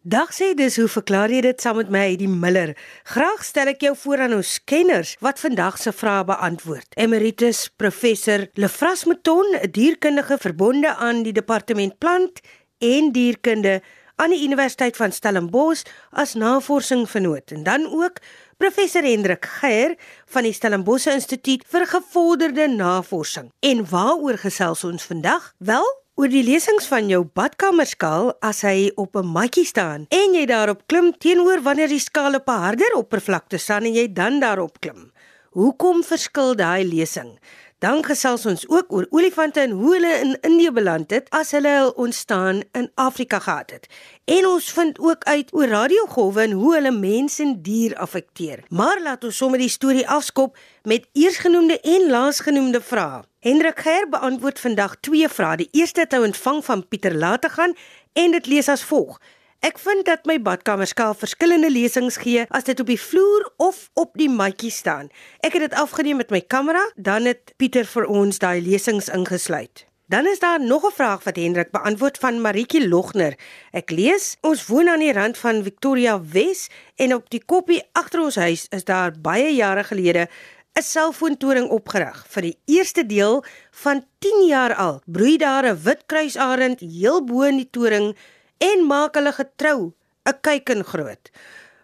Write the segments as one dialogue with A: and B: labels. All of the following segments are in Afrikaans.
A: Dag sê dis hoe verklaar jy dit saam met my die Miller? Graag stel ek jou voor aan ons kenners wat vandag se vrae beantwoord. Emeritus professor Lefras Meton, 'n dierkundige verbonde aan die departement plant en dierkunde aan die Universiteit van Stellenbosch as navorsingsvernoot en dan ook professor Hendrik Geier van die Stellenbosch Instituut vir gevorderde navorsing. En waaroor gesels ons vandag? Wel, oor die lesings van jou badkamerskaal as hy op 'n matjie staan en jy daarop klim teenoor wanneer die skaal op 'n harder oppervlakte staan en jy dan daarop klim. Hoekom verskil daai lesing? Dan gesels ons ook oor olifante en hoe hulle in Indië beland het as hulle hul ontstaan in Afrika gehad het. En ons vind ook uit oor radiogolwe en hoe hulle mens en dier affekteer. Maar laat ons sommer die storie afskop met eersgenoemde en laasgenoemde vrae. Hendrik Geier beantwoord vandag twee vrae. Die eerste het hy ontvang van Pieter Lategan en dit lees as volg: Ek vind dat my badkamer skaal verskillende lesings gee as dit op die vloer of op die matjie staan. Ek het dit afgeneem met my kamera, dan het Pieter vir ons daai lesings ingesluit. Dan is daar nog 'n vraag wat Hendrik beantwoord van Maritjie Logner. Ek lees: Ons woon aan die rand van Victoria Wes en op die koppie agter ons huis is daar baie jare gelede 'n selfoontoring opgerig. Vir die eerste deel van 10 jaar al broei daar 'n wit kruisarend heel bo in die toring en maak hulle getrou 'n kuiken groot.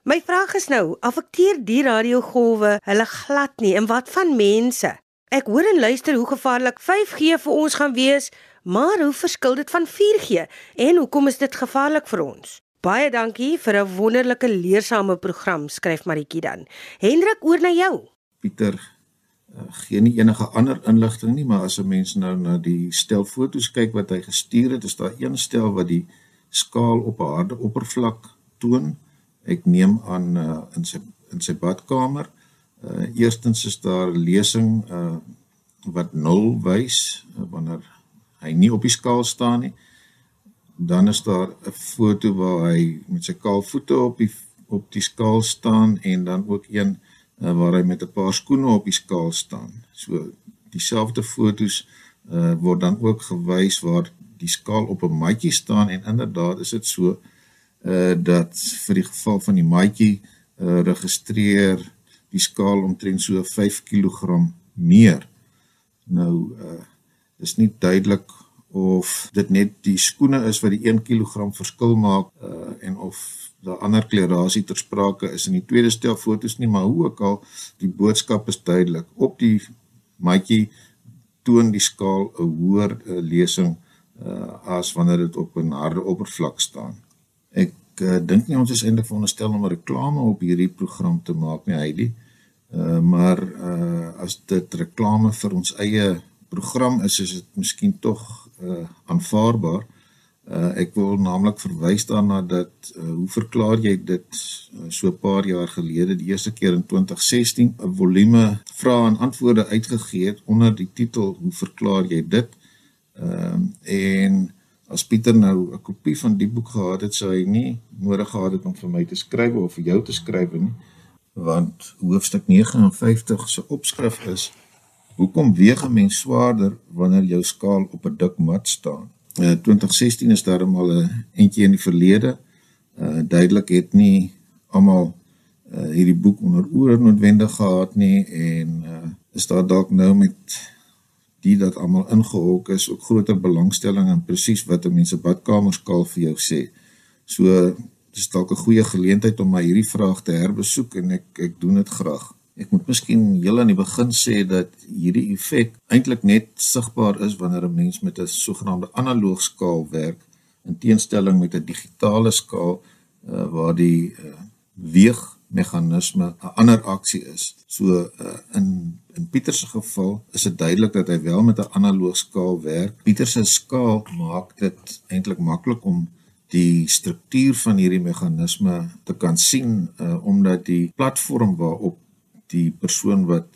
A: My vraag is nou, affekteer die radiogolwe hulle glad nie en wat van mense? Ek hoor en luister hoe gevaarlik 5G vir ons gaan wees, maar hoe verskil dit van 4G en hoekom is dit gevaarlik vir ons? Baie dankie vir 'n wonderlike leersame program, skryf Maritjie dan. Hendrik, oor na jou.
B: Pieter uh, gee nie enige ander inligting nie, maar as 'n mens nou na die stel foto's kyk wat hy gestuur het, is daar een stel wat die skaal op 'n harde oppervlak toon. Ek neem aan uh, in sy in sy badkamer. Uh eerstens is daar lesing uh wat 0 wys uh, wanneer hy nie op die skaal staan nie. Dan is daar 'n foto waar hy met sy kaal voete op die op die skaal staan en dan ook een uh, waar hy met 'n paar skoene op die skaal staan. So dieselfde fotos uh, word dan ook gewys waar die skaal op 'n maatjie staan en inderdaad is dit so uh dat vir die geval van die maatjie uh registreer die skaal omtrent so 5 kg meer. Nou uh is nie duidelik of dit net die skoene is wat die 1 kg verskil maak uh en of daar ander klerasie ter sprake is in die tweede stel fotos nie, maar hoe ook al die boodskap is duidelik. Op die maatjie toon die skaal 'n hoër uh, lesing uh, as wanneer dit op 'n harde oppervlak staan. Ek uh, dink nie ons is eintlik veronderstel om 'n reklame op hierdie program te maak nie, Heidi. Uh, maar uh, as dit reklame vir ons eie program is, is dit miskien tog uh, aanvaarbaar. Uh, ek wil naamlik verwys daarna dat uh, hoe verklaar jy dit uh, so 'n paar jaar gelede die eerste keer in 2016 'n volume vrae en antwoorde uitgegee het onder die titel hoe verklaar jy dit uh, en as Pieter nou 'n kopie van die boek gehad het sou hy nie nodig gehad het om vir my te skryf of vir jou te skryf nie want hoofstuk 59 se opskrif is hoekom weeg 'n mens swaarder wanneer jou skaal op 'n dik mat staan 2016 is daar al 'n entjie in die verlede. Uh duidelik het nie almal uh hierdie boek onder oor noodwendig gehad nie en uh is daar dalk nou met die dat almal ingehok is ook groter belangstelling in presies wat 'n mens se badkamerskaal vir jou sê. So dis dalk 'n goeie geleentheid om my hierdie vraag te herbesoek en ek ek doen dit graag. Ek moet miskien heel aan die begin sê dat hierdie effek eintlik net sigbaar is wanneer 'n mens met 'n sogenaamde analoog skaal werk in teenstelling met 'n digitale skaal uh, waar die uh, weegmeganisme 'n ander aksie is. So uh, in in Pieter se geval is dit duidelik dat hy wel met 'n analoog skaal werk. Pieter se skaal maak dit eintlik maklik om die struktuur van hierdie meganisme te kan sien uh, omdat die platform waarop die persoon wat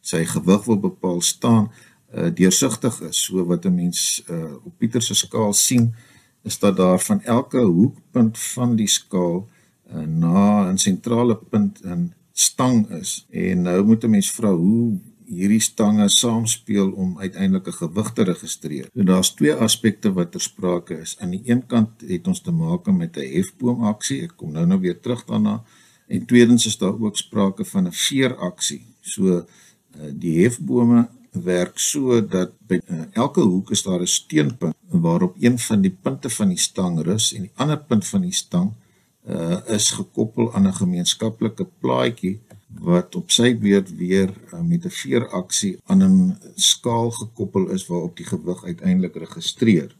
B: sy gewig wil bepaal staan uh, deursigtig is so wat 'n mens uh, op Pieter se skaal sien is dat daar van elke hoekpunt van die skaal uh, na 'n sentrale punt in stang is en nou moet 'n mens vra hoe hierdie stange saamspeel om uiteindelik 'n gewig te registreer. So daar's twee aspekte wat ter sprake is. Aan die een kant het ons te maak met 'n hefboomaksie. Ek kom nou nou weer terug daarna. En tweedens is daar ook sprake van 'n veeraksie. So eh, die hefbome werk so dat by uh, elke hoek is daar 'n steunpunt waarop een van die punte van die stang rus en die ander punt van die stang uh, is gekoppel aan 'n gemeenskaplike plaatjie wat op sy beurt weer uh, met 'n veeraksie aan 'n skaal gekoppel is waarop die gewig uiteindelik registreer.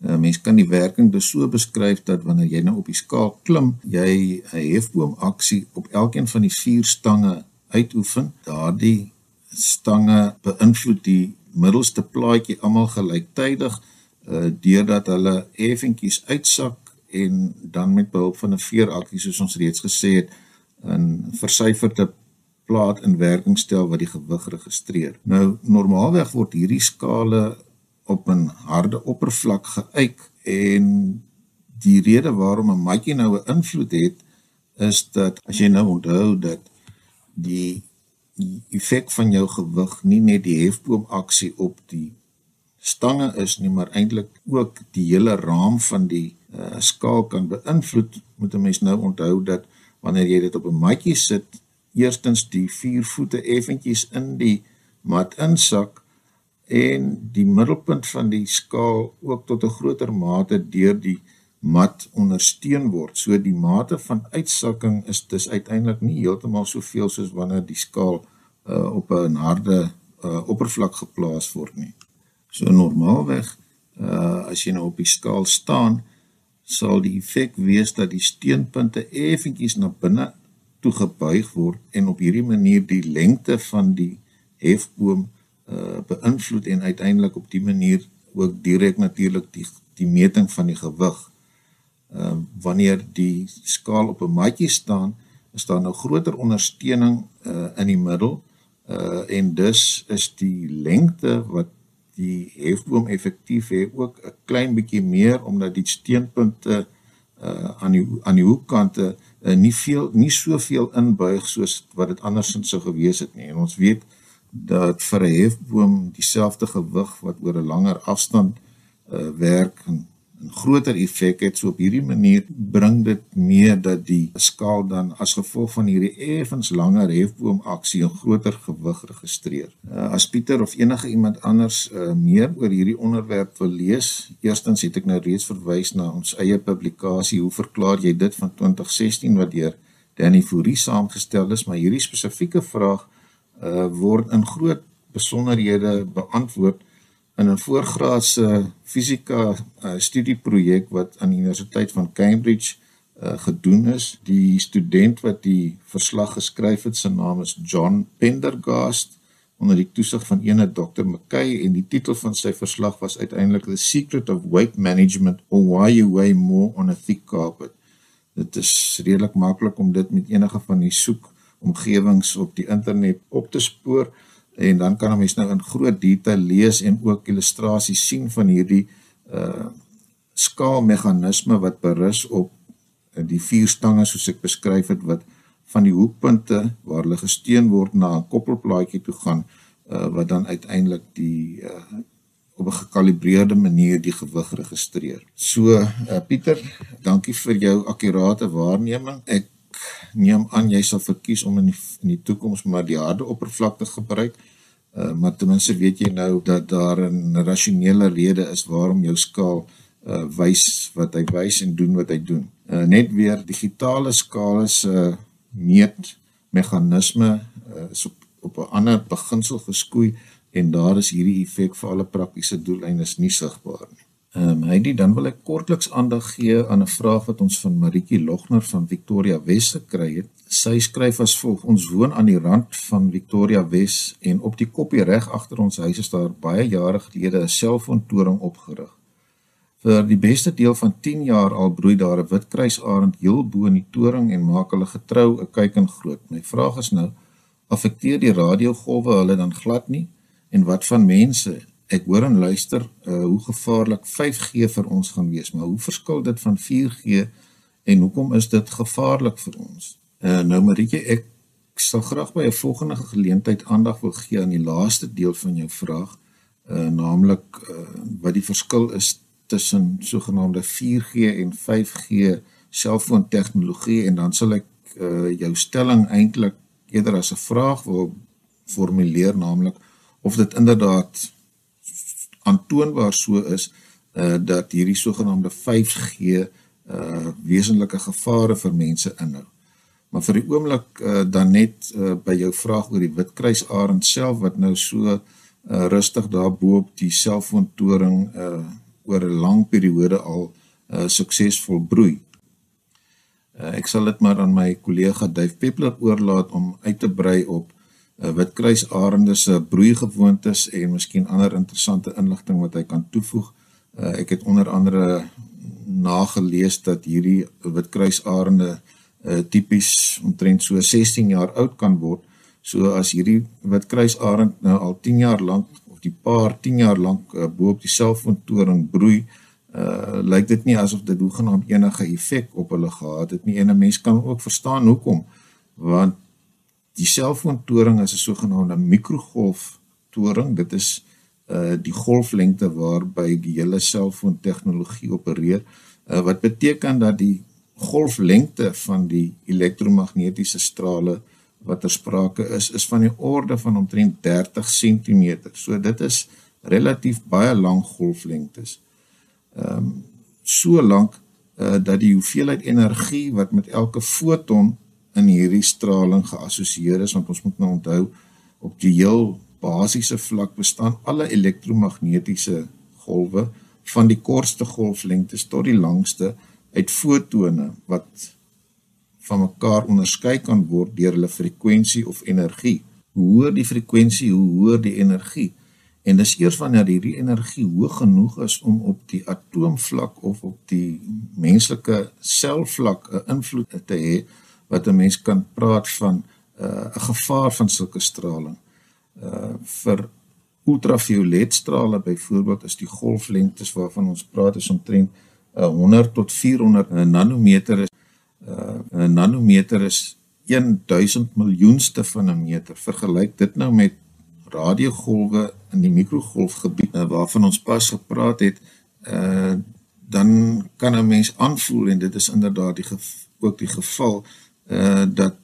B: Uh, mens kan die werking dus so beskryf dat wanneer jy nou op die skaal klim, jy 'n hefboomaksie op elkeen van die vier stange uitoefen. Daardie stange beïnvloed die middelste plaatjie almal gelyktydig uh deurdat hulle effentjies uitsak en dan met behulp van 'n veerakkie soos ons reeds gesê het 'n versyferde plaat in werking stel wat die gewig registreer. Nou normaalweg word hierdie skale op 'n harde oppervlak geuit en die rede waarom 'n matjie nou 'n invloed het is dat as jy nou onthou dat die die effek van jou gewig nie net die hefboom aksie op die stange is nie maar eintlik ook die hele raam van die uh, skaal kan beïnvloed moet 'n mens nou onthou dat wanneer jy dit op 'n matjie sit eerstens die vier voete effentjies in die mat insak en die middelpunt van die skaal ook tot 'n groter mate deur die mat ondersteun word. So die mate van uitsakking is dus uiteindelik nie heeltemal soveel soos wanneer die skaal uh, op 'n harde uh, oppervlak geplaas word nie. So normaalweg uh, as jy nou op die skaal staan, sal die effek wees dat die steunpunte effentjies na binne toe gebuig word en op hierdie manier die lengte van die hefboom uh, beïnvloed en uiteindelik op die manier ook direk natuurlik die die meting van die gewig. Uh, wanneer die skaal op 'n matjie staan, is daar nou groter ondersteuning uh, in die middel uh, en dus is die lengte wat die hefboom effektief het ook 'n klein bietjie meer omdat die steunpunte uh, aan die aan die hoekkante uh, nie veel nie soveel inbuig soos wat dit andersins sou gewees het nie. En ons weet dat vir 'n hefboom dieselfde gewig wat oor 'n langer afstand uh, werk groter effek het. So op hierdie manier bring dit mee dat die skaal dan as gevolg van hierdie effens langer hefboom aksie 'n groter gewig registreer. Uh, as Pieter of enige iemand anders uh, meer oor hierdie onderwerp wil lees, eerstens het ek nou reeds verwys na ons eie publikasie Hoe verklaar jy dit van 2016 wat deur Danny Fourie saamgestel is, maar hierdie spesifieke vraag uh, word in groot besonderhede beantwoord in 'n voorgraadse fisika uh, studieprojek wat aan die Universiteit van Cambridge uh, gedoen is. Die student wat die verslag geskryf het, se naam is John Pendergast onder die toesig van ene Dr. McKay en die titel van sy verslag was uiteindelik The Secret of Weight Management or Why You Weigh More on a Thick Carpet. Dit is redelik maklik om dit met enige van die soek omgewings op die internet op te spoor en dan kan 'n mens nou in groot detail lees en ook illustrasies sien van hierdie uh skaalmeganisme wat berus op uh, die vier stange soos ek beskryf het wat van die hoekpunte waar hulle gesteun word na 'n koppelplaatjie toe gaan uh wat dan uiteindelik die uh op 'n gekalibreerde manier die gewig registreer. So uh Pieter, dankie vir jou akkurate waarneming. Ek neem aan jy sal verkies om in die, die toekoms maar die harde oppervlakte gebruik. Uh, maar ten minste weet jy nou dat daar 'n rasionele rede is waarom jou skaal uh wys wat hy wys en doen wat hy doen. Uh net weer digitale skale se uh, meet meganisme uh, is op op 'n ander beginsel geskoei en daar is hierdie effek vir alle praktiese doeleindes nie sigbaar nie. Ehm um, Heidi, dan wil ek kortliks aandag gee aan 'n vraag wat ons van Maritjie Logner van Victoria Wes gekry het. Sy skryf as volg: Ons woon aan die rand van Victoria Wes en op die koppie reg agter ons huis is daar baie jare gelede 'n selfoontoring opgerig. Vir die beste deel van 10 jaar al broei daar 'n wit kruisarend heel bo in die toring en maak hulle getrou 'n kyk en groot. My vraag is nou: affekteer die radiogolwe hulle dan glad nie en wat van mense ek hoor en luister uh, hoe gevaarlik 5G vir ons gaan wees, maar hoe verskil dit van 4G en hoekom is dit gevaarlik vir ons? Uh, nou Marieke, ek sal graag by 'n volgende geleentheid aandag wil gee aan die laaste deel van jou vraag, uh naamlik uh wat die verskil is tussen sogenaamde 4G en 5G selfoon tegnologie en dan sal ek uh jou stelling eintlik eerder as 'n vraag wil formuleer naamlik of dit inderdaad aantoonbaar so is uh dat hierdie sogenaamde 5G uh wesenlike gevare vir mense inhou. Maar vir die oomblik uh dan net uh by jou vraag oor die Witkruisarend self wat nou so uh rustig daar bo op die selfoontoring uh oor 'n lang periode al uh suksesvol broei. Uh, ek sal dit maar aan my kollega Dave Peppler oorlaat om uit te brei op uh, Witkruisarende se broeigewoontes en miskien ander interessante inligting wat hy kan toevoeg. Uh, ek het onder andere nagelees dat hierdie Witkruisarende uh, tipies omtrent so 16 jaar oud kan word. So as hierdie Witkruisarend nou al 10 jaar lank of die paar 10 jaar lank uh, bo op die selfoontoring broei, uh lyk dit nie asof dit hoegenaamd enige effek op hulle gehad het nie. En 'n mens kan ook verstaan hoekom. Want die selfoontoring is 'n sogenaamde mikrogolf toring. Dit is uh die golflengte waarby die hele selfoon tegnologie opereer. Uh wat beteken dat die golflengte van die elektromagnetiese strale wat ter sprake is is van die orde van omtrent 30 cm. So dit is relatief baie lang golflengtes ehm um, so lank uh, dat die hoeveelheid energie wat met elke foton in hierdie straling geassosieer is want ons moet nou onthou op die heel basiese vlak bestaan alle elektromagnetiese golwe van die kortste golflengtes tot die langste uit fotone wat van mekaar onderskei kan word deur hulle frekwensie of energie. Hoe hoër die frekwensie, hoe hoër die energie. En dis eers wanneer hierdie energie hoog genoeg is om op die atoomvlak of op die menslike selvlak 'n invloed te hê wat 'n mens kan praat van uh, 'n uh, gevaar van sulke straling. Uh vir ultravioletstrale byvoorbeeld is die golflengtes waarvan ons praat is omtrent uh, 100 tot 400 nanometer is uh 'n nanometer is 1000 miljoenste van 'n meter. Vergelyk dit nou met radiogolwe in die mikrogolfgebied nou, waarvan ons pas gepraat het, uh dan kan 'n mens aanvoel en dit is inderdaad die ook die geval uh dat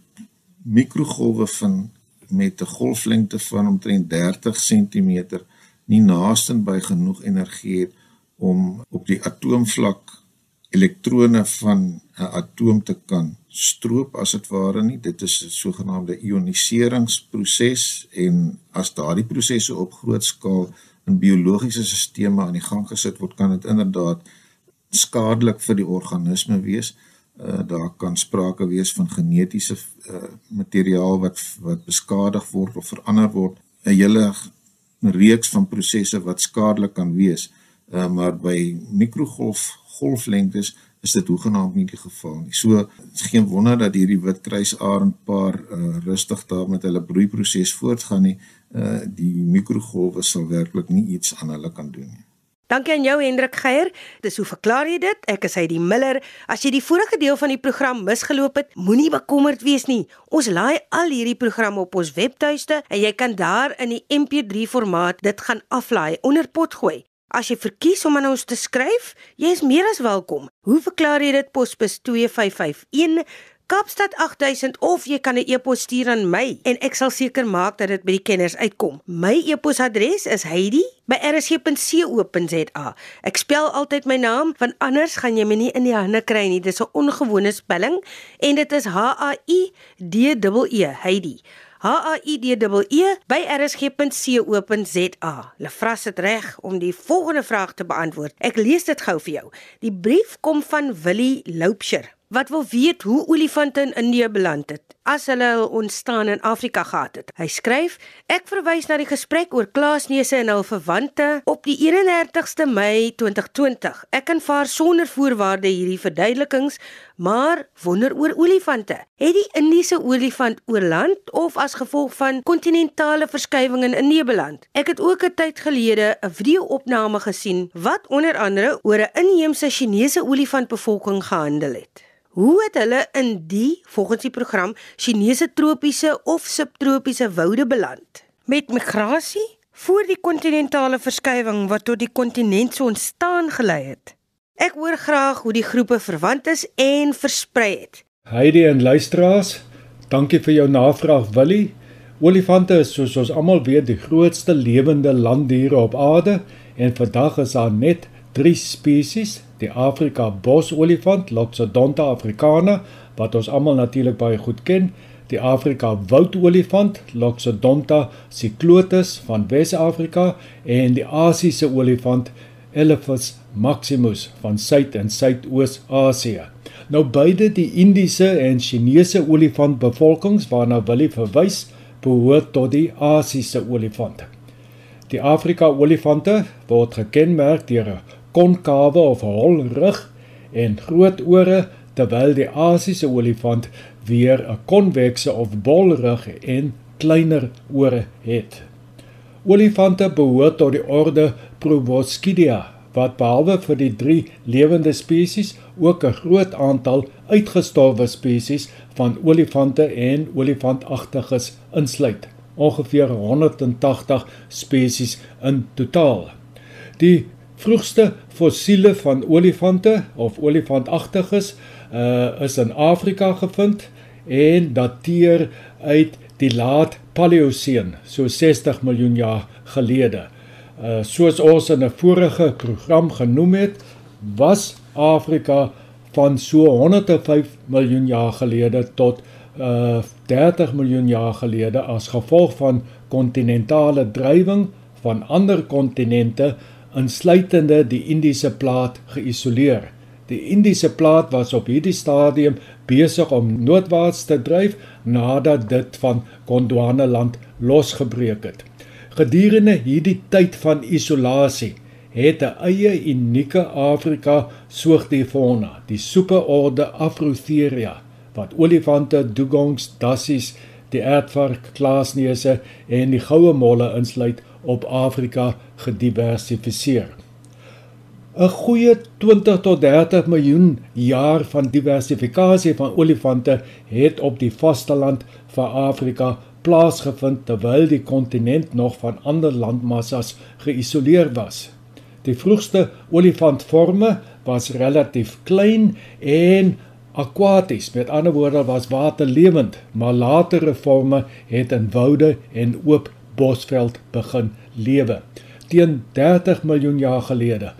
B: mikrogolwe van met 'n golflengte van omtrent 30 cm nie naaste by genoeg energie het om op die atoomvlak elektrone van 'n atoom te kan stroop as dit ware nie. Dit is 'n sogenaamde ioniseringsproses en as daardie prosesse op groot skaal in biologiese stelsels aan die gang gesit word, kan dit inderdaad skadelik vir die organisme wees. Uh, daar kan sprake wees van genetiese uh, materiaal wat wat beskadig word of verander word. 'n hele reeks van prosesse wat skadelik kan wees. Uh, maar by mikrogolf golflengtes is dit hoegenaamd nie die geval nie. So is geen wonder dat hierdie witkruisarend paar uh, rustig daar met hulle broeiproses voortgaan nie. Uh die mikrogolwe sal werklik nie iets aan hulle kan doen nie.
A: Dankie aan jou Hendrik Geier. Dis hoe verklaar jy dit? Ek is die Miller. As jy die vorige deel van die program misgeloop het, moenie bekommerd wees nie. Ons laai al hierdie programme op ons webtuiste en jy kan daar in die MP3 formaat dit gaan aflaai onder potgooi. As jy verkies om aan ons te skryf, jy is meer as welkom. Hoe verklaar jy dit posbus 2551 Kaapstad 8000 of jy kan 'n e-pos stuur aan my en ek sal seker maak dat dit by die kenners uitkom. My e-posadres is heidi@rsg.co.za. Ek spel altyd my naam want anders gaan jy my nie in die hande kry nie. Dis 'n ongewone spelling en dit is H A I D E E Heidi. H A I D E E by rsg.co.za. Lefras het reg om die volgende vraag te beantwoord. Ek lees dit gou vir jou. Die brief kom van Willie Loupsher wat wil weet hoe olifante in Indië beland het as hulle hul ontstaan in Afrika gehad het. Hy skryf: Ek verwys na die gesprek oor klaasneuse en hul verwante op die 31ste Mei 2020. Ek aanvaar sonder voorwaarde hierdie verduidelikings, maar wonder oor olifante. Het die Indiese olifant oorland of as gevolg van kontinentale verskywings in Indië beland? Ek het ook 'n tyd gelede 'n video-opname gesien wat onder andere oor 'n inheemse Chinese olifantbevolking gehandel het. Hoe het hulle in die volgens die program Chinese tropiese of subtropiese woude beland? Met migrasie voor die kontinentale verskywing wat tot die kontinent se ontstaan gelei het. Ek hoor graag hoe die groepe verwant is en versprei het.
C: Heidi en luisteraars, dankie vir jou navraag Willie. Olifante is soos ons almal weet die grootste lewende landdiere op aarde en vandag is daar net 3 spesies, die Afrika bosolifant Loxodonta africana wat ons almal natuurlik baie goed ken, die Afrika woudolifant Loxodonta cyclotis van Wes-Afrika en die Asiese olifant Elephas maximus van Suid- en Suidoos-Asië. Nou beide die Indiese en Chinese olifantbevolkings waarna Willie verwys, behoort tot die Asiese olifant. Die Afrika olifante word gekenmerk deur 'n konkawe of hol rug en groot ore terwyl die Asiese olifant weer 'n konvekse of bol rug en kleiner ore het. Olifante behoort tot die orde Proboscidea wat behalwe vir die 3 lewende spesies ook 'n groot aantal uitgestorwe spesies van olifante en olifantagtiges insluit. Ongeveer 180 spesies in totaal. Die vroegste fossiele van olifante of olifantagtiges uh, is in Afrika gevind en dateer uit die laat Paleoseen, so 60 miljoen jaar gelede. Uh soos ons in 'n vorige program genoem het, was Afrika van so 105 miljoen jaar gelede tot uh 30 miljoen jaar gelede as gevolg van kontinentale drywing van ander kontinente insluitende die Indiese plaat geïsoleer. Die Indiese plaat was op hierdie stadium besig om noordwaarts te dryf nadat dit van Gondwanaland losgebreek het. Gedurende hierdie tyd van isolasie het 'n eie unieke Afrika soogdierfauna, die superorde Afrotheria, wat olifante, dugongs, dassies, die aardvark, klaasneuse en die goue molle insluit op Afrika gediversifiseer. 'n Goeie 20 tot 30 miljoen jaar van diversifikasie van olifante het op die vasteland van Afrika plaasgevind terwyl die kontinent nog van ander landmassas geïsoleer was. Die vroegste olifantforme was relatief klein en akwaties, met ander woorde was waterlewend, maar latere forme het in woude en oop bosveld begin lewe. Teen 30 miljoen jaar gelede,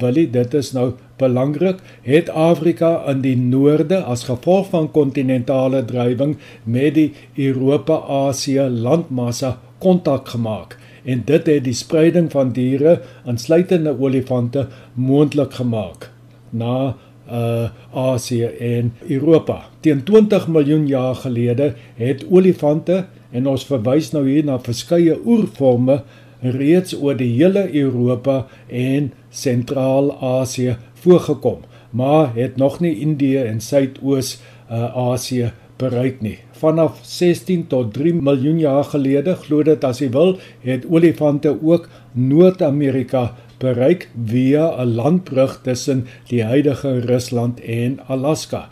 C: wil dit is nou belangrik, het Afrika in die noorde as gevolg van kontinentale drywing met die Europa-Asië landmassa kontak gemaak. En dit het die spreiding van diere, insluitende olifante, moontlik gemaak na uh Asië en Europa. Teen 20 miljoen jaar gelede het olifante en ons verwys nou hier na verskeie oervorme reeds oor die hele Europa en Sentraal-Asië voorgekom, maar het nog nie Indië en Suidoos-Asië uh, bereik nie. Vanaf 16 tot 3 miljoen jaar gelede, glo dit as jy wil, het olifante ook Noord-Amerika bereik via 'n landbrug tussen die huidige Rusland en Alaska.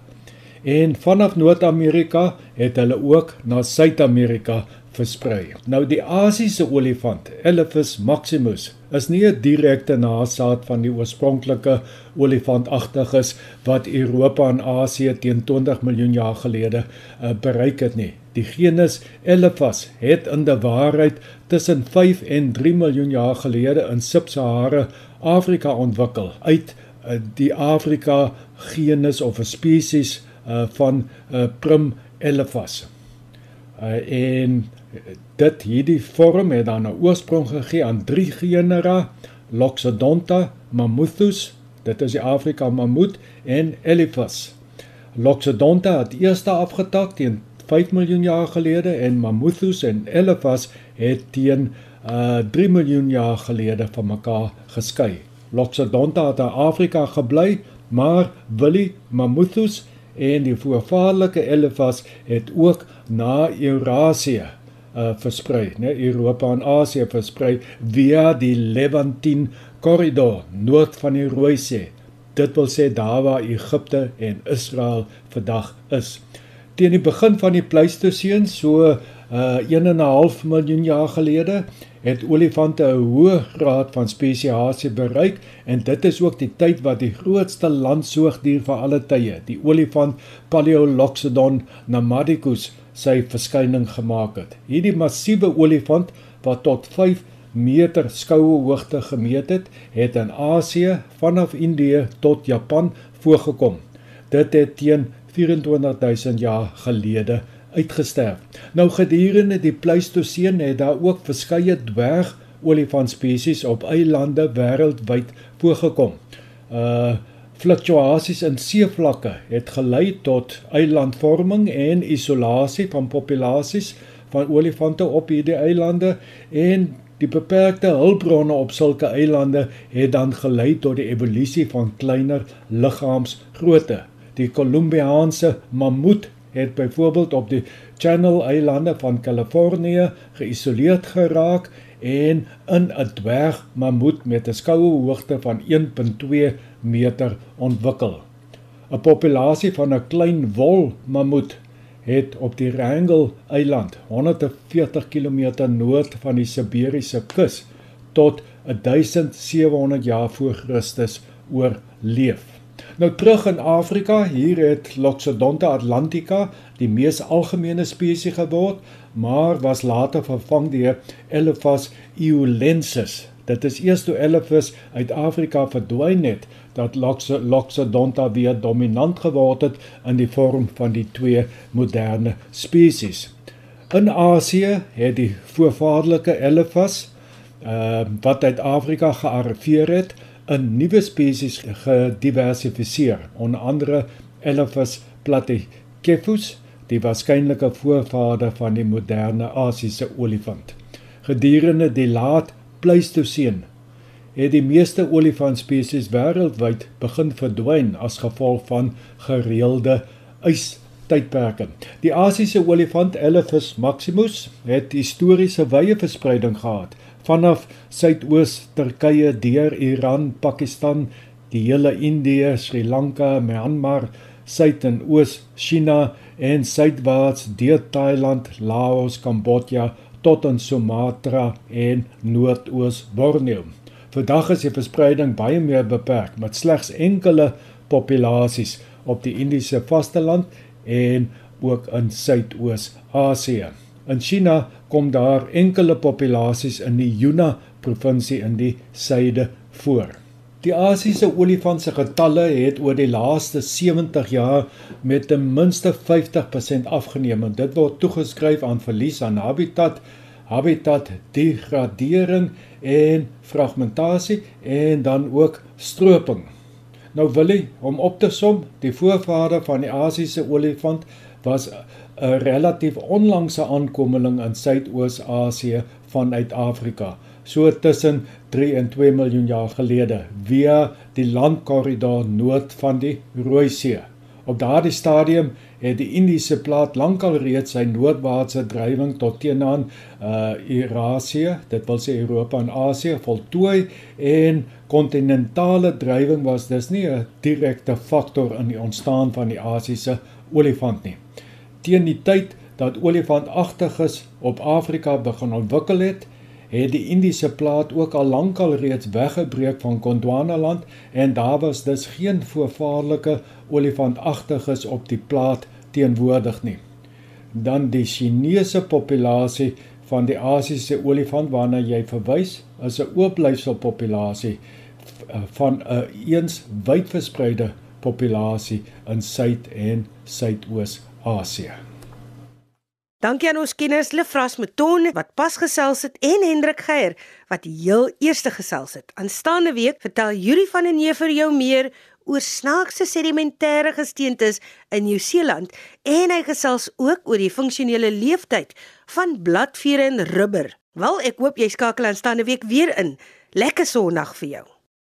C: En vanaf Noord-Amerika het hulle ook na Suid-Amerika versprei. Nou die Asiese olifant, Elephas maximus, is nie 'n direkte nageslag van die oorspronklike olifantagtiges wat Europa en Asië teen 20 miljoen jaar gelede uh, bereik het nie. Die genus Elephas het in die waarheid tussen 5 en 3 miljoen jaar gelede in Sub-Sahara Afrika ontwikkel uit uh, die Afrika genus of 'n spesies uh, van uh, Prim Elephas. Uh, en dit hierdie vorm het dan 'n oorsprong gegee aan drie genera Loxodonta mammuthus dit is die Afrika mammoet en Elephas Loxodonta het eers afgetak teen 5 miljoen jaar gelede en mammuthus en Elephas het teen uh 3 miljoen jaar gelede van mekaar geskei. Loxodonta het in Afrika gebly maar Willie mammuthus en die voorvaderlike Elephas het ook na Eurasië uh, versprei, né? Europa en Asië versprei via die Levantine korridor noord van die Rooi See. Dit wil sê daar waar Egipte en Israel vandag is. Teen die begin van die Pleistoseen, so uh 1 en 'n half miljoen jaar gelede, het olifante 'n hoë graad van spesiasie bereik en dit is ook die tyd wat die grootste landsoogdier van alle tye, die olifant Paleoloxodon namadicus, sy verskyning gemaak het. Hierdie massiewe olifant wat tot 5 meter skoue hoogte gemeet het, het in Asië vanaf Indië tot Japan voorgekom. Dit het teen 24000 jaar gelede uitgesterf. Nou gedurende die Pleistoseen het daar ook verskeie dwerg olifant spesies op eilande wêreldwyd voorgekom. Uh fluktuasies in seevlakke het gelei tot eilandvorming en isolasie van populasies van olifante op hierdie eilande en die beperkte hulpbronne op sulke eilande het dan gelei tot die evolusie van kleiner liggaamsgrootte. Die Kolumbiaanse mammoet het byvoorbeeld op die Channel Eilande van Kalifornië geïsoleerd geraak en in 'n dwerg mammoet met 'n skoue hoogte van 1.2 meter ontwikkel. 'n Populasie van 'n klein wol mammoet het op die Wrangel Eiland 140 km noord van die Siberiese kus tot 1700 jaar voor Christus oorleef. Nou terug in Afrika, hier het Loxodonta atlantica die mees algemene spesies geword, maar was later vervang deur Elephas eolensis. Dit is eers toe Elephas uit Afrika verdwyn het dat Loxodonta weer dominant geword het in die vorm van die twee moderne spesies. In Asië het die voorvaderlike Elephas uh, wat uit Afrika gearriveer het, 'n nuwe spesies gediversifiseer, onder andere Elephas platycephalus, die waarskynlike voorvader van die moderne Asiëse olifant. Gedurende die laat Pleistoseen het die meeste olifantspesies wêreldwyd begin verdwyn as gevolg van gereelde ystydperke. Die Asiëse olifant Elephas maximus het historiese wye verspreiding gehad vanaf suidoos Turkye deur Iran, Pakistan, die hele Indië, Sri Lanka, Myanmar, suid en oos China en suidwaarts deur Thailand, Laos, Kambodja tot in Sumatra en noordoos Borneo. Vandag is die verspreiding baie meer beperk met slegs enkele populasies op die Indiese vasteland en ook in Suidoos-Asië. In China kom daar enkele populasies in die Yunnan provinsie in die suide voor. Die Asiëse olifant se getalle het oor die laaste 70 jaar met ten minste 50% afgeneem en dit word toegeskryf aan verlies aan habitat, habitat degradering en fragmentasie en dan ook stroping. Nou wil hy om op te som, die voorvader van die Asiëse olifant was 'n relatief onlangse aankomeling in Suidoos-Asië vanuit Afrika, so tussen 3 en 2 miljoen jaar gelede via die landkorridor noord van die Rooi See. Op daardie stadium het die Indiese plaat lankal reeds sy noordwaartse drywing tot teenoor uh Eurasië, dit wil sê Europa en Asië voltooi en kontinentale drywing was dus nie 'n direkte faktor in die ontstaan van die Asiëse olifant nie teen die tyd dat olifantagtiges op Afrika begin ontwikkel het, het die Indiese plaat ook al lankal reeds weggebreek van Gondwanaland en daar was dus geen voorvaarlike olifantagtiges op die plaat teenwoordig nie. Dan die Chinese populasie van die Asiëse olifant waarna jy verwys, is 'n oopblyfselpopulasie van 'n eens wyd verspreide populasie in Suid en Suidoos Asië.
A: Dankie aan ons kenners Lefras Meton wat pas gesels het en Hendrik Geier wat heel eerste gesels het. Aanstaande week vertel Yuri van en vir jou meer oor snaakse sedimentêre gesteentes in Nieu-Seeland en hy gesels ook oor die funksionele leeftyd van bladvere en rubber. Wel, ek hoop jy skakel aanstaande week weer in. Lekker sonnig vir jou.